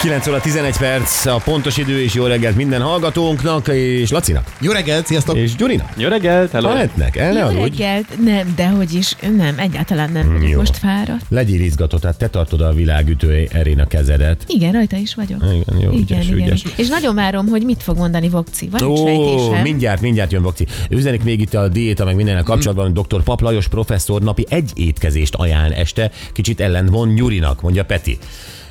9 óra 11 perc, a pontos idő és jó reggelt minden hallgatónknak, és Lacinak, Jó reggelt, sziasztok! és Gyurinak. Jó reggelt, hello! Lehetnek, el ne Jó aludj. reggelt, nem, dehogy is, nem, egyáltalán nem vagyok jó. most fáradt. Legyél izgatott, hát te tartod a világütő erén a kezedet. Igen, rajta is vagyok. Igen, jó, igen, ügyes, igen. ügyes. És nagyon várom, hogy mit fog mondani Vokci. Van egy Ó, sejtésem? mindjárt, mindjárt jön Vokci. Üzenik még itt a diéta, meg mindennel kapcsolatban, hogy dr. Pap Lajos professzor napi egy étkezést ajánl este, kicsit ellentmond Nyurinak, mondja Peti.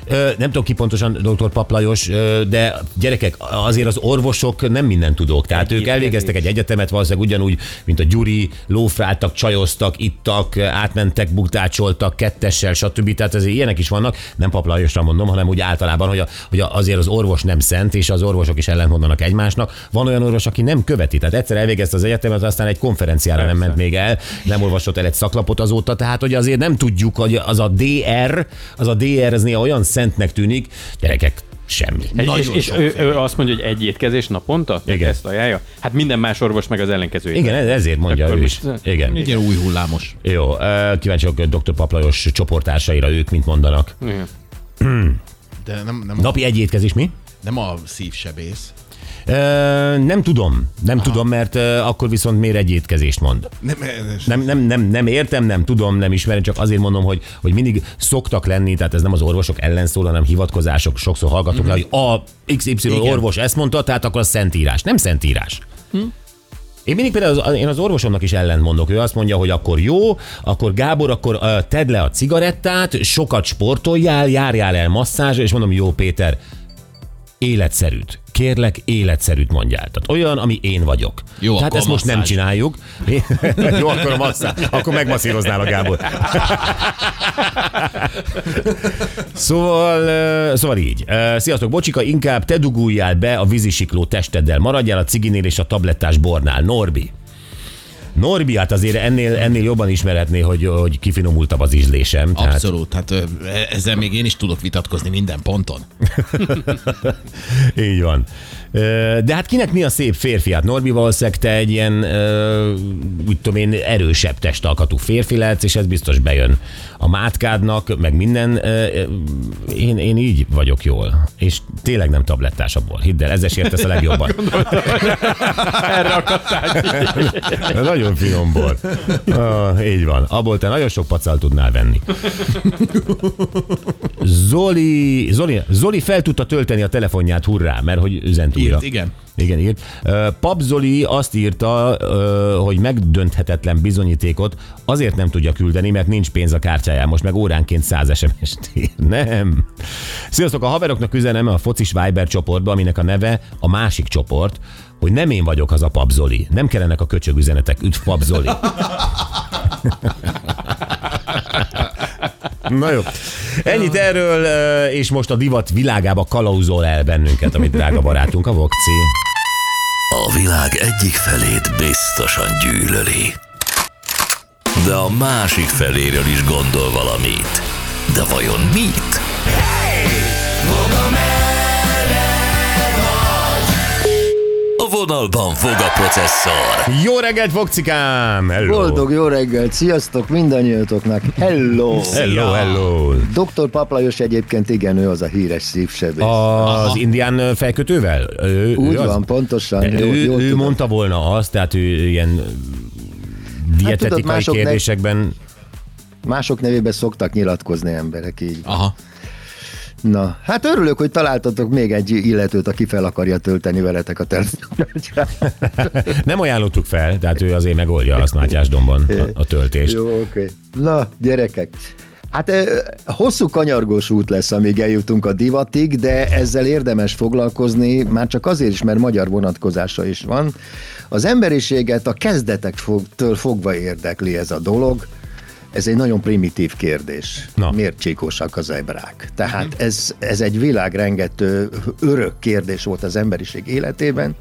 Nem tudom ki pontosan dr. Pap Lajos, ö, de gyerekek, azért az orvosok nem minden tudók. Tehát ők elvégeztek egy egyetemet valószínűleg ugyanúgy, mint a Gyuri, lófráltak, csajoztak, ittak, átmentek, buktácsoltak, kettessel, stb. Tehát azért ilyenek is vannak. Nem Pap Lajosra mondom, hanem úgy általában, hogy, a, hogy azért az orvos nem szent, és az orvosok is ellentmondanak egymásnak. Van olyan orvos, aki nem követi. Tehát egyszer elvégezte az egyetemet, aztán egy konferenciára nem ment még el, nem olvasott el egy szaklapot azóta. Tehát, hogy azért nem tudjuk, hogy az a DR, az a DR, ez néha olyan szentnek tűnik, gyerekek, semmi. És és ő, ő, azt mondja, hogy egy étkezés naponta? Igen. Ezt ajánlja? Hát minden más orvos meg az ellenkezőjét. Igen, ez- ezért mondja Akkor ő is. Igen. Igen, új hullámos. Jó, vagyok dr. Paplajos csoportársaira, ők mit mondanak. Igen. De nem, nem, Napi egy étkezés mi? nem a szívsebész. Nem tudom, nem Aha. tudom, mert akkor viszont miért egy étkezést mond. Nem, Nem, nem, nem, nem értem, nem tudom, nem ismerem, csak azért mondom, hogy, hogy mindig szoktak lenni, tehát ez nem az orvosok ellen szól, hanem hivatkozások, sokszor hallgatok mm-hmm. le, hogy a XY Igen. Igen. orvos ezt mondta, tehát akkor az szentírás. Nem szentírás. Hm? Én mindig például az, én az orvosomnak is ellent mondok. Ő azt mondja, hogy akkor jó, akkor Gábor, akkor uh, tedd le a cigarettát, sokat sportoljál, járjál el masszázsra, és mondom, jó Péter, életszerűt. Kérlek, életszerűt mondjál. Tehát olyan, ami én vagyok. Jó, Tehát ezt most nem csináljuk. jó, akkor a masszá. Akkor megmasszíroznál a Gábor. Szóval, szóval így. Sziasztok, Bocsika, inkább te duguljál be a vízisikló testeddel. Maradjál a ciginél és a tablettás bornál. Norbi. Norbi, hát azért ennél, ennél jobban ismerhetné, hogy, hogy kifinomultabb az ízlésem. Tehát, Abszolút, hát ezzel még én is tudok vitatkozni minden ponton. így van. De hát kinek mi a szép férfi? Hát Norbi valószínűleg te egy ilyen, úgy tudom én, erősebb testalkatú férfi lehetsz, és ez biztos bejön a mátkádnak, meg minden. Én, én így vagyok jól. És tényleg nem tablettás abból. Hidd el, ezzel sértesz a legjobban. Erre akadtál. Nagyon finom bor. Ah, így van. Abból te nagyon sok pacal tudnál venni. Zoli, Zoli, Zoli fel tudta tölteni a telefonját, hurrá, mert hogy üzent újra. Írt, igen. Igen, írt. Pap Zoli azt írta, hogy megdönthetetlen bizonyítékot azért nem tudja küldeni, mert nincs pénz a kártyáján. Most meg óránként 100 SMS-t ír. Nem. Sziasztok, a haveroknak üzenem a focis Viber csoportba, aminek a neve a másik csoport, hogy nem én vagyok az a Pap Zoli. Nem kellenek a köcsög üzenetek. Üdv Pap Zoli. Na jó. Ennyit erről, és most a divat világába kalauzol el bennünket, amit drága barátunk a Vokci. A világ egyik felét biztosan gyűlöli. De a másik feléről is gondol valamit. De vajon mit? Vonalban fog a processzor. Jó reggelt, Vokcikám! Hello! Boldog jó reggelt, sziasztok mindannyiatoknak, hello! Hello, hello! Dr. Paplajos egyébként igen, ő az a híres szívsebész. Az indián fejkötővel? Ő, Úgy ő az? van, pontosan. Ő, Jó, jó ő tudod. mondta volna azt, tehát ő ilyen dietetikai mások ne- kérdésekben... Mások nevében szoktak nyilatkozni emberek így. Aha. Na, hát örülök, hogy találtatok még egy illetőt, aki fel akarja tölteni veletek a telefonot. Nem ajánlottuk fel, tehát ő azért megoldja azt Mátyás Domban a, a töltést. Jó, oké. Okay. Na, gyerekek. Hát hosszú kanyargós út lesz, amíg eljutunk a divatig, de ezzel érdemes foglalkozni, már csak azért is, mert magyar vonatkozása is van. Az emberiséget a kezdetektől fogva érdekli ez a dolog. Ez egy nagyon primitív kérdés. Na. Miért csíkosak az ebrák? Tehát ez, ez egy világrengető örök kérdés volt az emberiség életében,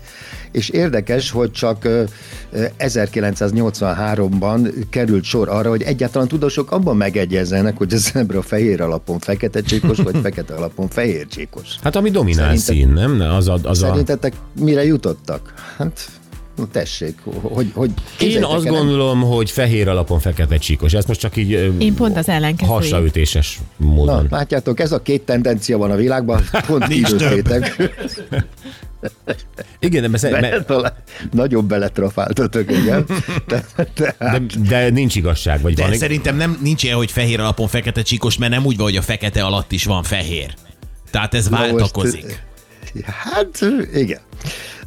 és érdekes, hogy csak ö, ö, 1983-ban került sor arra, hogy egyáltalán tudósok abban megegyezzenek, hogy az zebra fehér alapon fekete csíkos, vagy fekete alapon fehér csíkos. Hát ami dominál szín, nem? Az a, az a... Szerintetek mire jutottak? Hát, no tessék, hogy... hogy Én azt el, gondolom, hogy fehér alapon fekete csíkos. Ez most csak így Én pont az ellenkezőjét. hasraütéses Na, módon. látjátok, ez a két tendencia van a világban, pont Nincs kilőttétek. Igen, de, beszél, Be, me, talán nagyobb beletrafáltatok, igen. De, de, de, de nincs igazság, vagy De van. szerintem nem, nincs ilyen, hogy fehér alapon fekete csíkos, mert nem úgy van, hogy a fekete alatt is van fehér. Tehát ez Na most, váltakozik. Hát, igen.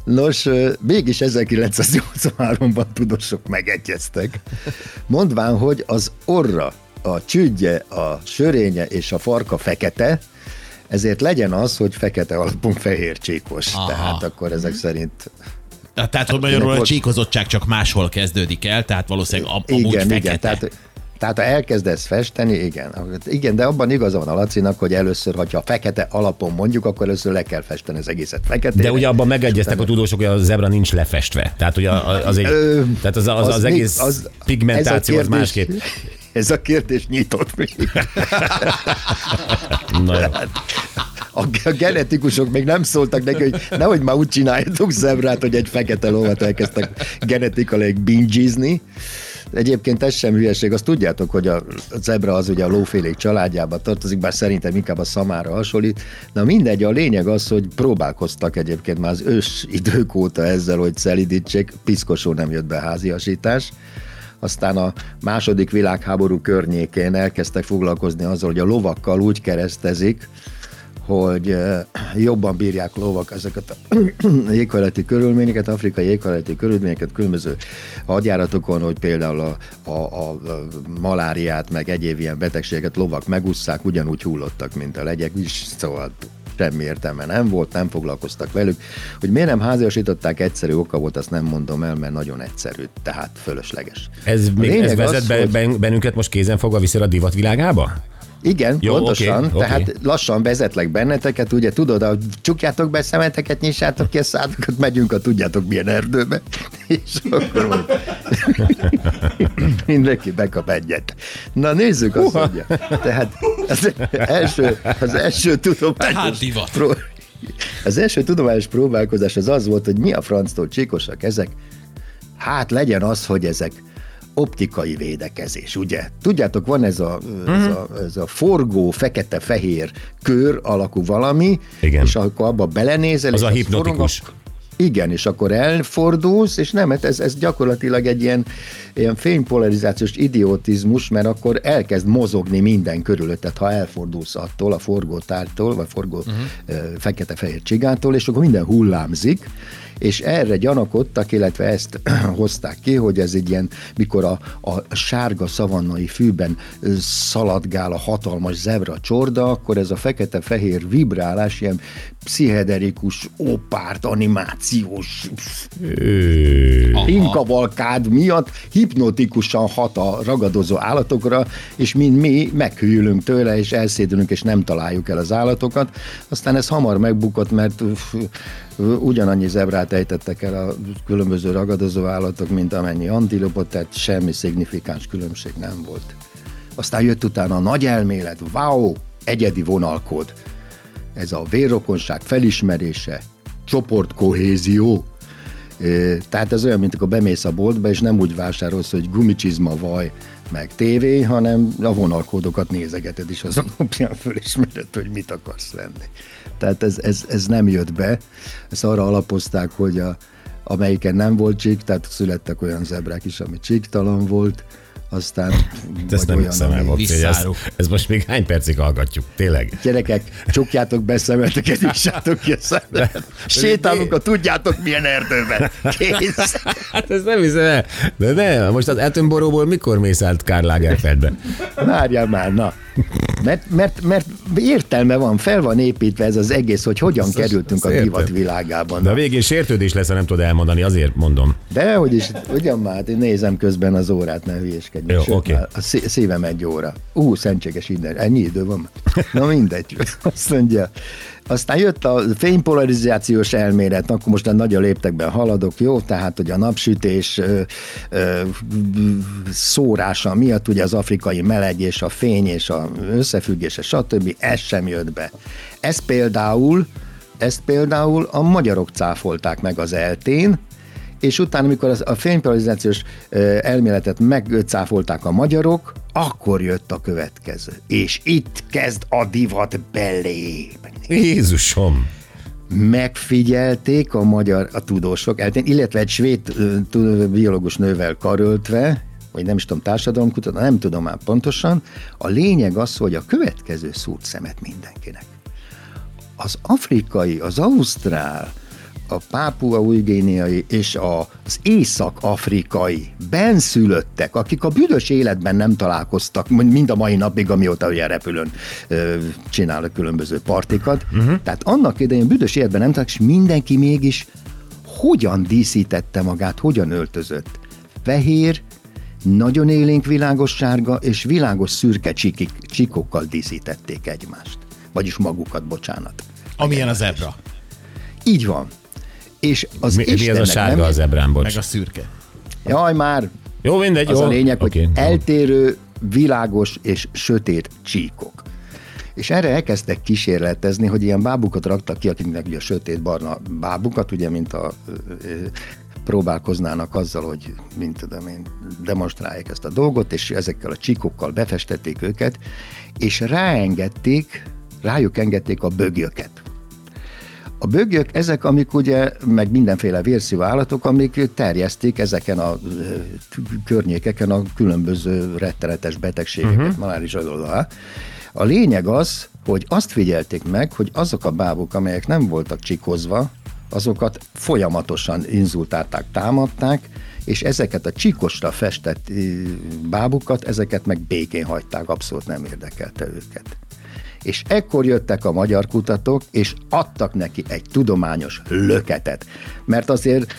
Nos, mégis 1983-ban tudósok megegyeztek, mondván, hogy az orra, a csüdje, a sörénye és a farka fekete, ezért legyen az, hogy fekete alapon fehér csíkos. Aha. Tehát akkor ezek szerint Tehát, hogy magyarul a csíkozottság csak máshol kezdődik el, tehát valószínűleg am- amúgy igen, fekete. igen. Tehát, tehát ha elkezdesz festeni, igen. Igen, de abban igaza van a Lacinak, hogy először, hogyha fekete alapon mondjuk, akkor először le kell festeni az egészet feketére. De ugye abban megegyeztek a tudósok, hogy a zebra nincs lefestve. Tehát ugye az, egy, Ö, tehát az, az, az, még- egész ez pigmentáció a az másképp. Ez a kérdés nyitott még. Na jó. A, a genetikusok még nem szóltak neki, hogy nehogy már úgy csináljatok zebrát, hogy egy fekete lovat elkezdtek genetikailag bingizni. Egyébként ez sem hülyeség, azt tudjátok, hogy a zebra az ugye a lófélék családjába tartozik, bár szerintem inkább a szamára hasonlít. Na mindegy, a lényeg az, hogy próbálkoztak egyébként már az ős idők óta ezzel, hogy szelidítsék, piszkosó nem jött be háziasítás. Aztán a második világháború környékén elkezdtek foglalkozni azzal, hogy a lovakkal úgy keresztezik, hogy eh, jobban bírják lovak ezeket a éghajlati körülményeket, afrikai éghajlati körülményeket különböző hadjáratokon, hogy például a, a, a, a maláriát, meg egyéb ilyen betegségeket lovak megusszák, ugyanúgy hullottak, mint a legyek, is szóval semmi értelme nem volt, nem foglalkoztak velük. Hogy miért nem háziasították, egyszerű oka volt, azt nem mondom el, mert nagyon egyszerű, tehát fölösleges. Ez, még, ez vezet az, be, hogy- ben- bennünket most kézen fogva viszi a divat világába? Igen, Jó, pontosan. Okay, Tehát okay. lassan vezetlek benneteket, ugye tudod, a csukjátok be szemeteket, nyissátok ki a szátokat, megyünk a tudjátok milyen erdőbe, és akkor majd mindenki bekap egyet. Na nézzük, azt mondja. Tehát az első, az első Tehát tudományos... divat. Pró- az első tudományos próbálkozás az az volt, hogy mi a franctól csíkosak ezek. Hát legyen az, hogy ezek optikai védekezés, ugye? Tudjátok, van ez a, ez a, ez a forgó, fekete-fehér kör alakú valami, Igen. és akkor abba belenézel, Az és a hipnotikus. forog, igen, és akkor elfordulsz, és nem, hát ez, ez gyakorlatilag egy ilyen, ilyen fénypolarizációs idiotizmus, mert akkor elkezd mozogni minden körülötted, ha elfordulsz attól, a forgótártól, vagy forgó uh-huh. fekete-fehér csigától, és akkor minden hullámzik, és erre gyanakodtak, illetve ezt hozták ki, hogy ez egy ilyen, mikor a, a sárga szavannai fűben szaladgál a hatalmas zebra csorda, akkor ez a fekete-fehér vibrálás ilyen pszichederikus, opárt, animációs inkavalkád miatt hipnotikusan hat a ragadozó állatokra, és mind mi meghűlünk tőle, és elszédülünk, és nem találjuk el az állatokat. Aztán ez hamar megbukott, mert ugyanannyi zebrát ejtettek el a különböző ragadozó állatok, mint amennyi antilopot, tehát semmi szignifikáns különbség nem volt. Aztán jött utána a nagy elmélet, wow, egyedi vonalkód. Ez a vérrokonság felismerése, csoportkohézió, Tehát ez olyan, mint akkor bemész a boltba, és nem úgy vásárolsz, hogy gumicsizma, vaj, meg tévé, hanem a vonalkódokat nézegeted, és azon alapján fölismered, hogy mit akarsz venni. Tehát ez, ez, ez nem jött be. Ezt arra alapozták, hogy a, amelyiken nem volt csík, tehát születtek olyan zebrák is, ami csíktalan volt, aztán Ezt nem hiszem el, Bocsi, hogy ezt, most még hány percig hallgatjuk, tényleg? Gyerekek, csukjátok be szemeteket, nyissátok ki a szemet. Sétálunk a tudjátok milyen erdőben. Kész. Hát ez nem hiszem el. De ne, most az Attenborough-ból mikor mész át Karl Lagerfeldbe? Várjál már, na. Mert, mert, mert értelme van, fel van építve ez az egész, hogy hogyan kerültünk a értem. divat világában. De a végén sértődés lesz, ha nem tudod elmondani, azért mondom. De hogy is, ugyan már, hát én nézem közben az órát, ne hülyéskedj. Jó, Sőt, már A szí- szívem egy óra. Ú, szentséges innen, ennyi idő van. Na mindegy. Azt mondja. Aztán jött a fénypolarizációs elmélet, akkor most a nagy léptekben haladok, jó? Tehát, hogy a napsütés ö, ö, szórása miatt ugye az afrikai meleg és a fény és a összefüggése, stb. Ez sem jött be. Ez például, ezt például a magyarok cáfolták meg az eltén, és utána, amikor a fénypolarizációs elméletet megcáfolták a magyarok, akkor jött a következő. És itt kezd a divat belépni. Jézusom! Megfigyelték a magyar a tudósok, illetve egy svéd biológus nővel karöltve, vagy nem is tudom, társadalomkutató, nem tudom már pontosan, a lényeg az, hogy a következő szúrt szemet mindenkinek az afrikai, az ausztrál, a pápua újgéniai és az észak-afrikai benszülöttek, akik a büdös életben nem találkoztak, mind a mai napig, amióta ugye repülőn csinálnak különböző partikat. Uh-huh. Tehát annak idején büdös életben nem találkoztak, és mindenki mégis hogyan díszítette magát, hogyan öltözött. Fehér, nagyon élénk világos sárga és világos szürke csikik, csikokkal díszítették egymást. Vagyis magukat, bocsánat. Amilyen a zebra. Így van. És az Mi, mi ez a sárga nem... az ebrán, bocs? Meg a szürke. Jaj, már Jó, mindegy, az jó. a lényeg, hogy Oké. eltérő, világos és sötét csíkok. És erre elkezdtek kísérletezni, hogy ilyen bábukat raktak ki, akiknek ugye sötét-barna bábukat, ugye, mint a próbálkoznának azzal, hogy mint tudom én, demonstrálják ezt a dolgot, és ezekkel a csíkokkal befestették őket, és ráengedték, rájuk engedték a bögyöket. A bögyök ezek, amik ugye, meg mindenféle vérszívó állatok, amik terjesztik ezeken a környékeken a különböző rettenetes betegségeket, uh-huh. maláris adódalá. A lényeg az, hogy azt figyelték meg, hogy azok a bábuk, amelyek nem voltak csikozva, azokat folyamatosan inzultálták, támadták, és ezeket a csikosra festett bábukat, ezeket meg békén hagyták, abszolút nem érdekelte őket. És ekkor jöttek a magyar kutatók, és adtak neki egy tudományos löketet. Mert azért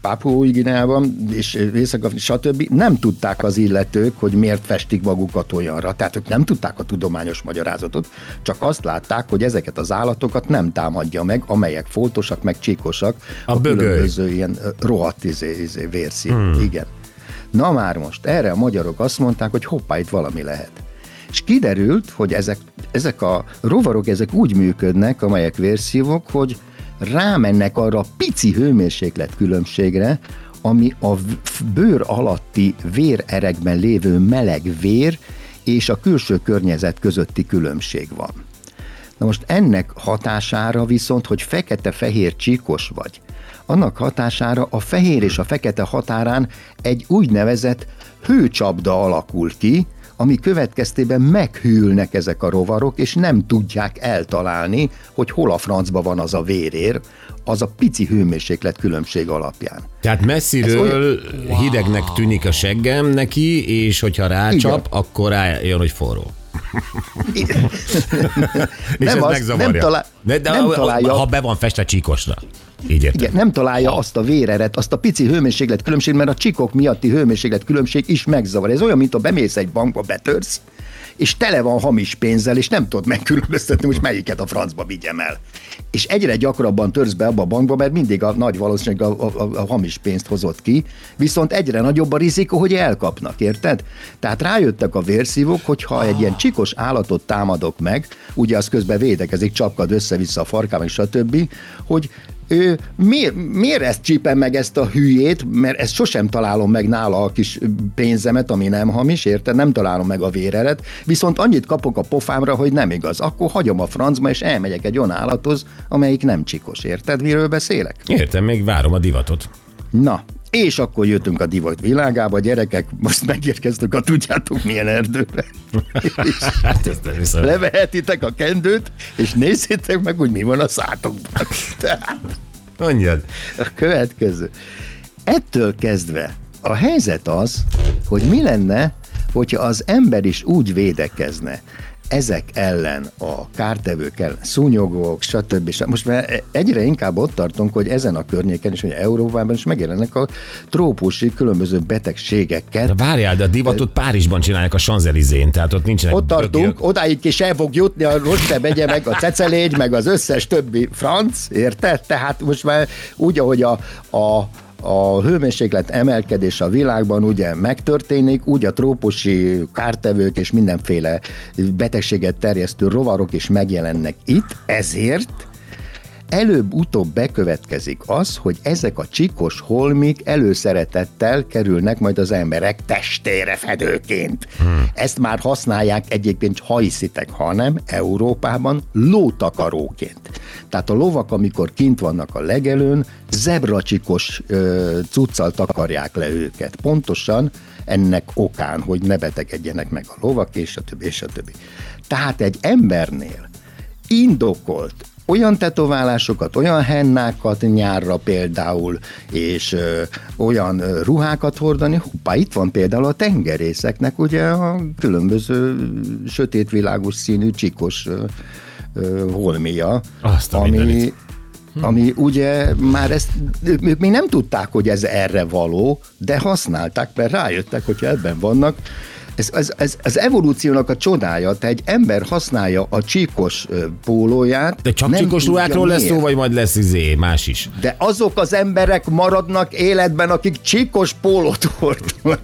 Pápua Gineában és észak stb. nem tudták az illetők, hogy miért festik magukat olyanra. Tehát ők nem tudták a tudományos magyarázatot, csak azt látták, hogy ezeket az állatokat nem támadja meg, amelyek foltosak, meg csíkosak. A bögöly. különböző ilyen rohadt izé, izé, vérszín. Hmm. Igen. Na már most, erre a magyarok azt mondták, hogy hoppá, itt valami lehet. És kiderült, hogy ezek, ezek a rovarok ezek úgy működnek, amelyek vérszívok, hogy rámennek arra a pici hőmérséklet különbségre, ami a bőr alatti vérerekben lévő meleg vér és a külső környezet közötti különbség van. Na most ennek hatására viszont, hogy fekete-fehér csíkos vagy, annak hatására a fehér és a fekete határán egy úgynevezett hőcsapda alakul ki, ami következtében meghűlnek ezek a rovarok, és nem tudják eltalálni, hogy hol a francba van az a vérér, az a pici hőmérséklet különbség alapján. Tehát messziről hidegnek tűnik a seggem neki, és hogyha rácsap, akkor rájön, hogy forró. és Nem ez az- megzavarja. nem talál- de, de nem találja- ha be van festve csíkosra. Így értem. Igen, nem találja azt a véreret, azt a pici hőmérséklet különbség, mert a csikok miatti hőmérséklet különbség is megzavar. Ez olyan, mint ha bemész egy bankba, betörsz, és tele van hamis pénzzel, és nem tudod megkülönböztetni, most melyiket a francba vigyem el. És egyre gyakrabban törsz be abba a bankba, mert mindig a nagy valószínűség a, a, a, a hamis pénzt hozott ki, viszont egyre nagyobb a rizikó, hogy elkapnak, érted? Tehát rájöttek a vérszívók, hogy ha egy ilyen csikos állatot támadok meg, ugye az közben védekezik, csapkad össze-vissza a farkám, és stb., hogy ő, miért, miért ezt csípem meg ezt a hülyét, mert ezt sosem találom meg nála a kis pénzemet, ami nem hamis, érted? Nem találom meg a véreret, viszont annyit kapok a pofámra, hogy nem igaz. Akkor hagyom a francba, és elmegyek egy olyan állathoz, amelyik nem csikos, érted? Miről beszélek? Értem, még várom a divatot. Na, és akkor jöttünk a divat világába, gyerekek, most megérkeztünk a tudjátok milyen erdőre. És Hát ezt nem levehetitek a kendőt, és nézzétek meg, hogy mi van a szátokban. Tehát Mondjad. a következő. Ettől kezdve a helyzet az, hogy mi lenne, hogyha az ember is úgy védekezne ezek ellen, a kártevők ellen, szúnyogok, stb. stb. Most már egyre inkább ott tartunk, hogy ezen a környéken is, hogy Európában is megjelennek a trópusi különböző betegségeket. De várjál, de a divatot Párizsban csinálják a Sanzelizén, tehát ott nincsenek Ott tartunk, bögök. odáig is el fog jutni a Roste megye, meg a Cecelégy, meg az összes többi franc, érted? Tehát most már úgy, ahogy a, a a hőmérséklet emelkedés a világban ugye megtörténik, úgy a trópusi kártevők és mindenféle betegséget terjesztő rovarok is megjelennek itt, ezért előbb-utóbb bekövetkezik az, hogy ezek a csikos holmik előszeretettel kerülnek majd az emberek testére fedőként. Hmm. Ezt már használják egyébként, ha hiszitek, hanem Európában lótakaróként. Tehát a lovak, amikor kint vannak a legelőn, zebracsikos ö, cuccal takarják le őket. Pontosan ennek okán, hogy ne betegedjenek meg a lovak, és a többi, és a többi. Tehát egy embernél indokolt olyan tetoválásokat, olyan hennákat nyárra például, és ö, olyan ruhákat hordani, hoppá, itt van például a tengerészeknek ugye a különböző sötét világos színű csikos ö, ö, holmia, Azt a ami, mindenit. ami ugye már ezt, ők még nem tudták, hogy ez erre való, de használták, mert rájöttek, hogyha ebben vannak, ez, ez, ez, az evolúciónak a csodája, te egy ember használja a csíkos pólóját. De csak csíkos ruhákról lesz szó, vagy majd lesz izé, más is? De azok az emberek maradnak életben, akik csíkos pólót hordnak.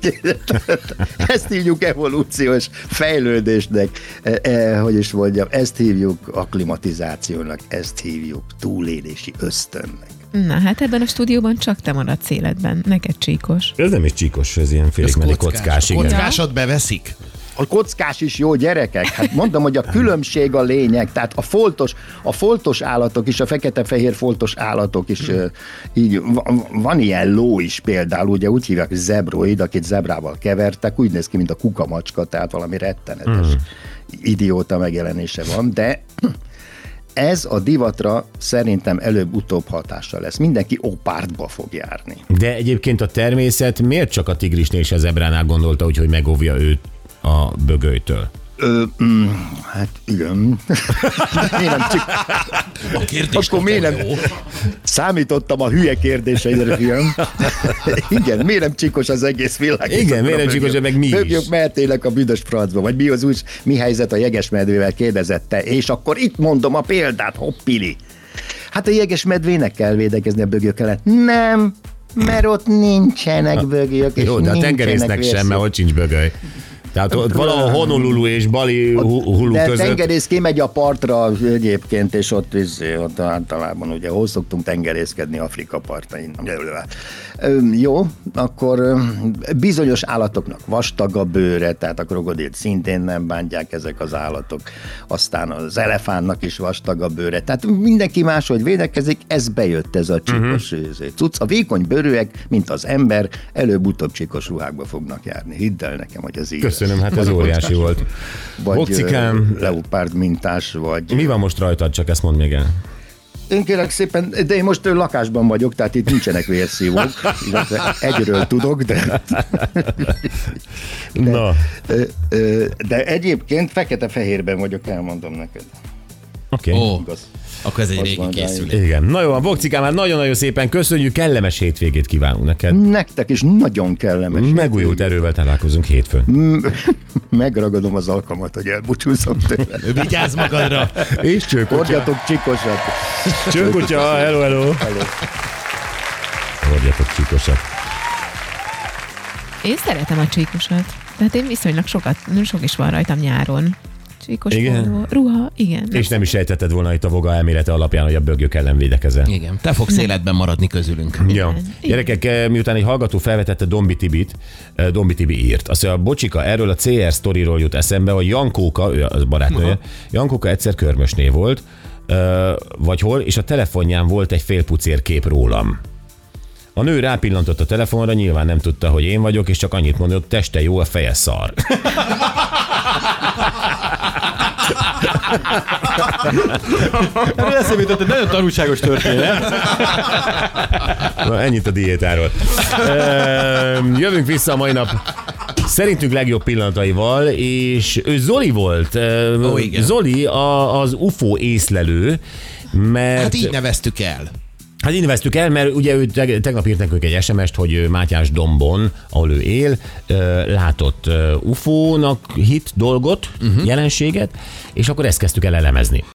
Ezt hívjuk evolúciós fejlődésnek. E, e, hogy is mondjam, ezt hívjuk akklimatizációnak, ezt hívjuk túlélési ösztönnek. Na hát ebben a stúdióban csak te maradsz életben, neked csíkos. Ez nem is csíkos, ez ilyen félig meddig kockás, igen. Kockásat beveszik? A kockás is jó gyerekek. Hát mondom, hogy a különbség a lényeg. Tehát a foltos, a foltos állatok is, a fekete-fehér foltos állatok is, ö, így va- van ilyen ló is például, ugye úgy hívják, hogy zebroid, akit zebrával kevertek, úgy néz ki, mint a kukamacska, tehát valami rettenetes idióta megjelenése van, de ez a divatra szerintem előbb-utóbb hatással lesz. Mindenki opártba fog járni. De egyébként a természet miért csak a tigrisnél és a zebránál gondolta, úgy, hogy megóvja őt a bögölytől? Ö, mm, hát igen. miért nem csak, A kérdés akkor miért nem jó. számítottam a hülye kérdéseidre, fiam. igen, miért nem csikos az egész világ? Igen, miért nem csikos, meg mi is? Bögjök mehetélek a büdös francba, vagy mi az úgy, mi helyzet a jegesmedvével kérdezette, és akkor itt mondom a példát, hoppili. Hát a jegesmedvének kell védekezni a bögyök ellen. Nem, mert ott nincsenek bögyök, és Jó, de a tengerésznek sem, mert ott sincs bögöly. Tehát ott valahol Honolulu és Bali hu- hulu De között. tengerész kimegy a partra egyébként, és ott, izé, ott általában ugye hol szoktunk tengerészkedni Afrika partain. Jó, akkor bizonyos állatoknak vastag a bőre, tehát a krokodilt szintén nem bántják ezek az állatok. Aztán az elefántnak is vastag a bőre. Tehát mindenki máshogy védekezik, ez bejött ez a csíkos uh-huh. cucc. A vékony bőrűek, mint az ember, előbb-utóbb csíkos ruhákba fognak járni. Hidd el nekem, hogy az így Köszönöm, lesz. hát ez óriási volt. Vagy Bocikám. ö, leopárd mintás, vagy... Mi van most rajtad, csak ezt mondd még el. Én kérlek szépen, de én most lakásban vagyok, tehát itt nincsenek vérszívók. illetve Egyről tudok, de, Na, ö, ö, de egyébként fekete-fehérben vagyok, elmondom neked. oké. Okay. Ó, Igaz. Akkor ez egy régi készülék. Igen. Na jó, van, Bokcikám, már nagyon-nagyon szépen köszönjük, kellemes hétvégét kívánunk neked. Nektek is nagyon kellemes. Megújult erővel találkozunk hétfőn. Megragadom az alkalmat, hogy elbúcsúzom tőle. Vigyázz magadra! És csőkutya. Hordjatok csikosat. Csőkutya, hello, hello. Hordjatok csíkosat. Én szeretem a csíkosat. Tehát én viszonylag sokat, sok is van rajtam nyáron. Csíkos Igen? póló, ruha, igen. És nem is sejtetted volna itt a voga elmélete alapján, hogy a bögök ellen védekezel. Igen, te fogsz életben maradni közülünk. Ja. Gyerekek, eh, miután egy hallgató felvetette Dombi Tibit, eh, Dombi Tibi írt. Azt mondja, bocsika, erről a CR sztoriról jut eszembe, hogy Jankóka, ő az barátnője, Jankóka egyszer körmösné volt, eh, vagy hol, és a telefonján volt egy félpucér kép rólam. A nő rápillantott a telefonra, nyilván nem tudta, hogy én vagyok, és csak annyit mondott, teste jó, a feje szar. Erről jutott egy nagyon tanulságos történet. Na, ennyit a diétáról. Jövünk vissza a mai nap szerintünk legjobb pillanataival, és ő Zoli volt. Ó, igen. Zoli a, az UFO észlelő, mert... Hát így neveztük el. Hát így neveztük el, mert ugye ő teg- tegnap írt nekünk egy SMS-t, hogy Mátyás Dombon, ahol ő él, látott UFO-nak hit dolgot, uh-huh. jelenséget, és akkor ezt kezdtük el elemezni.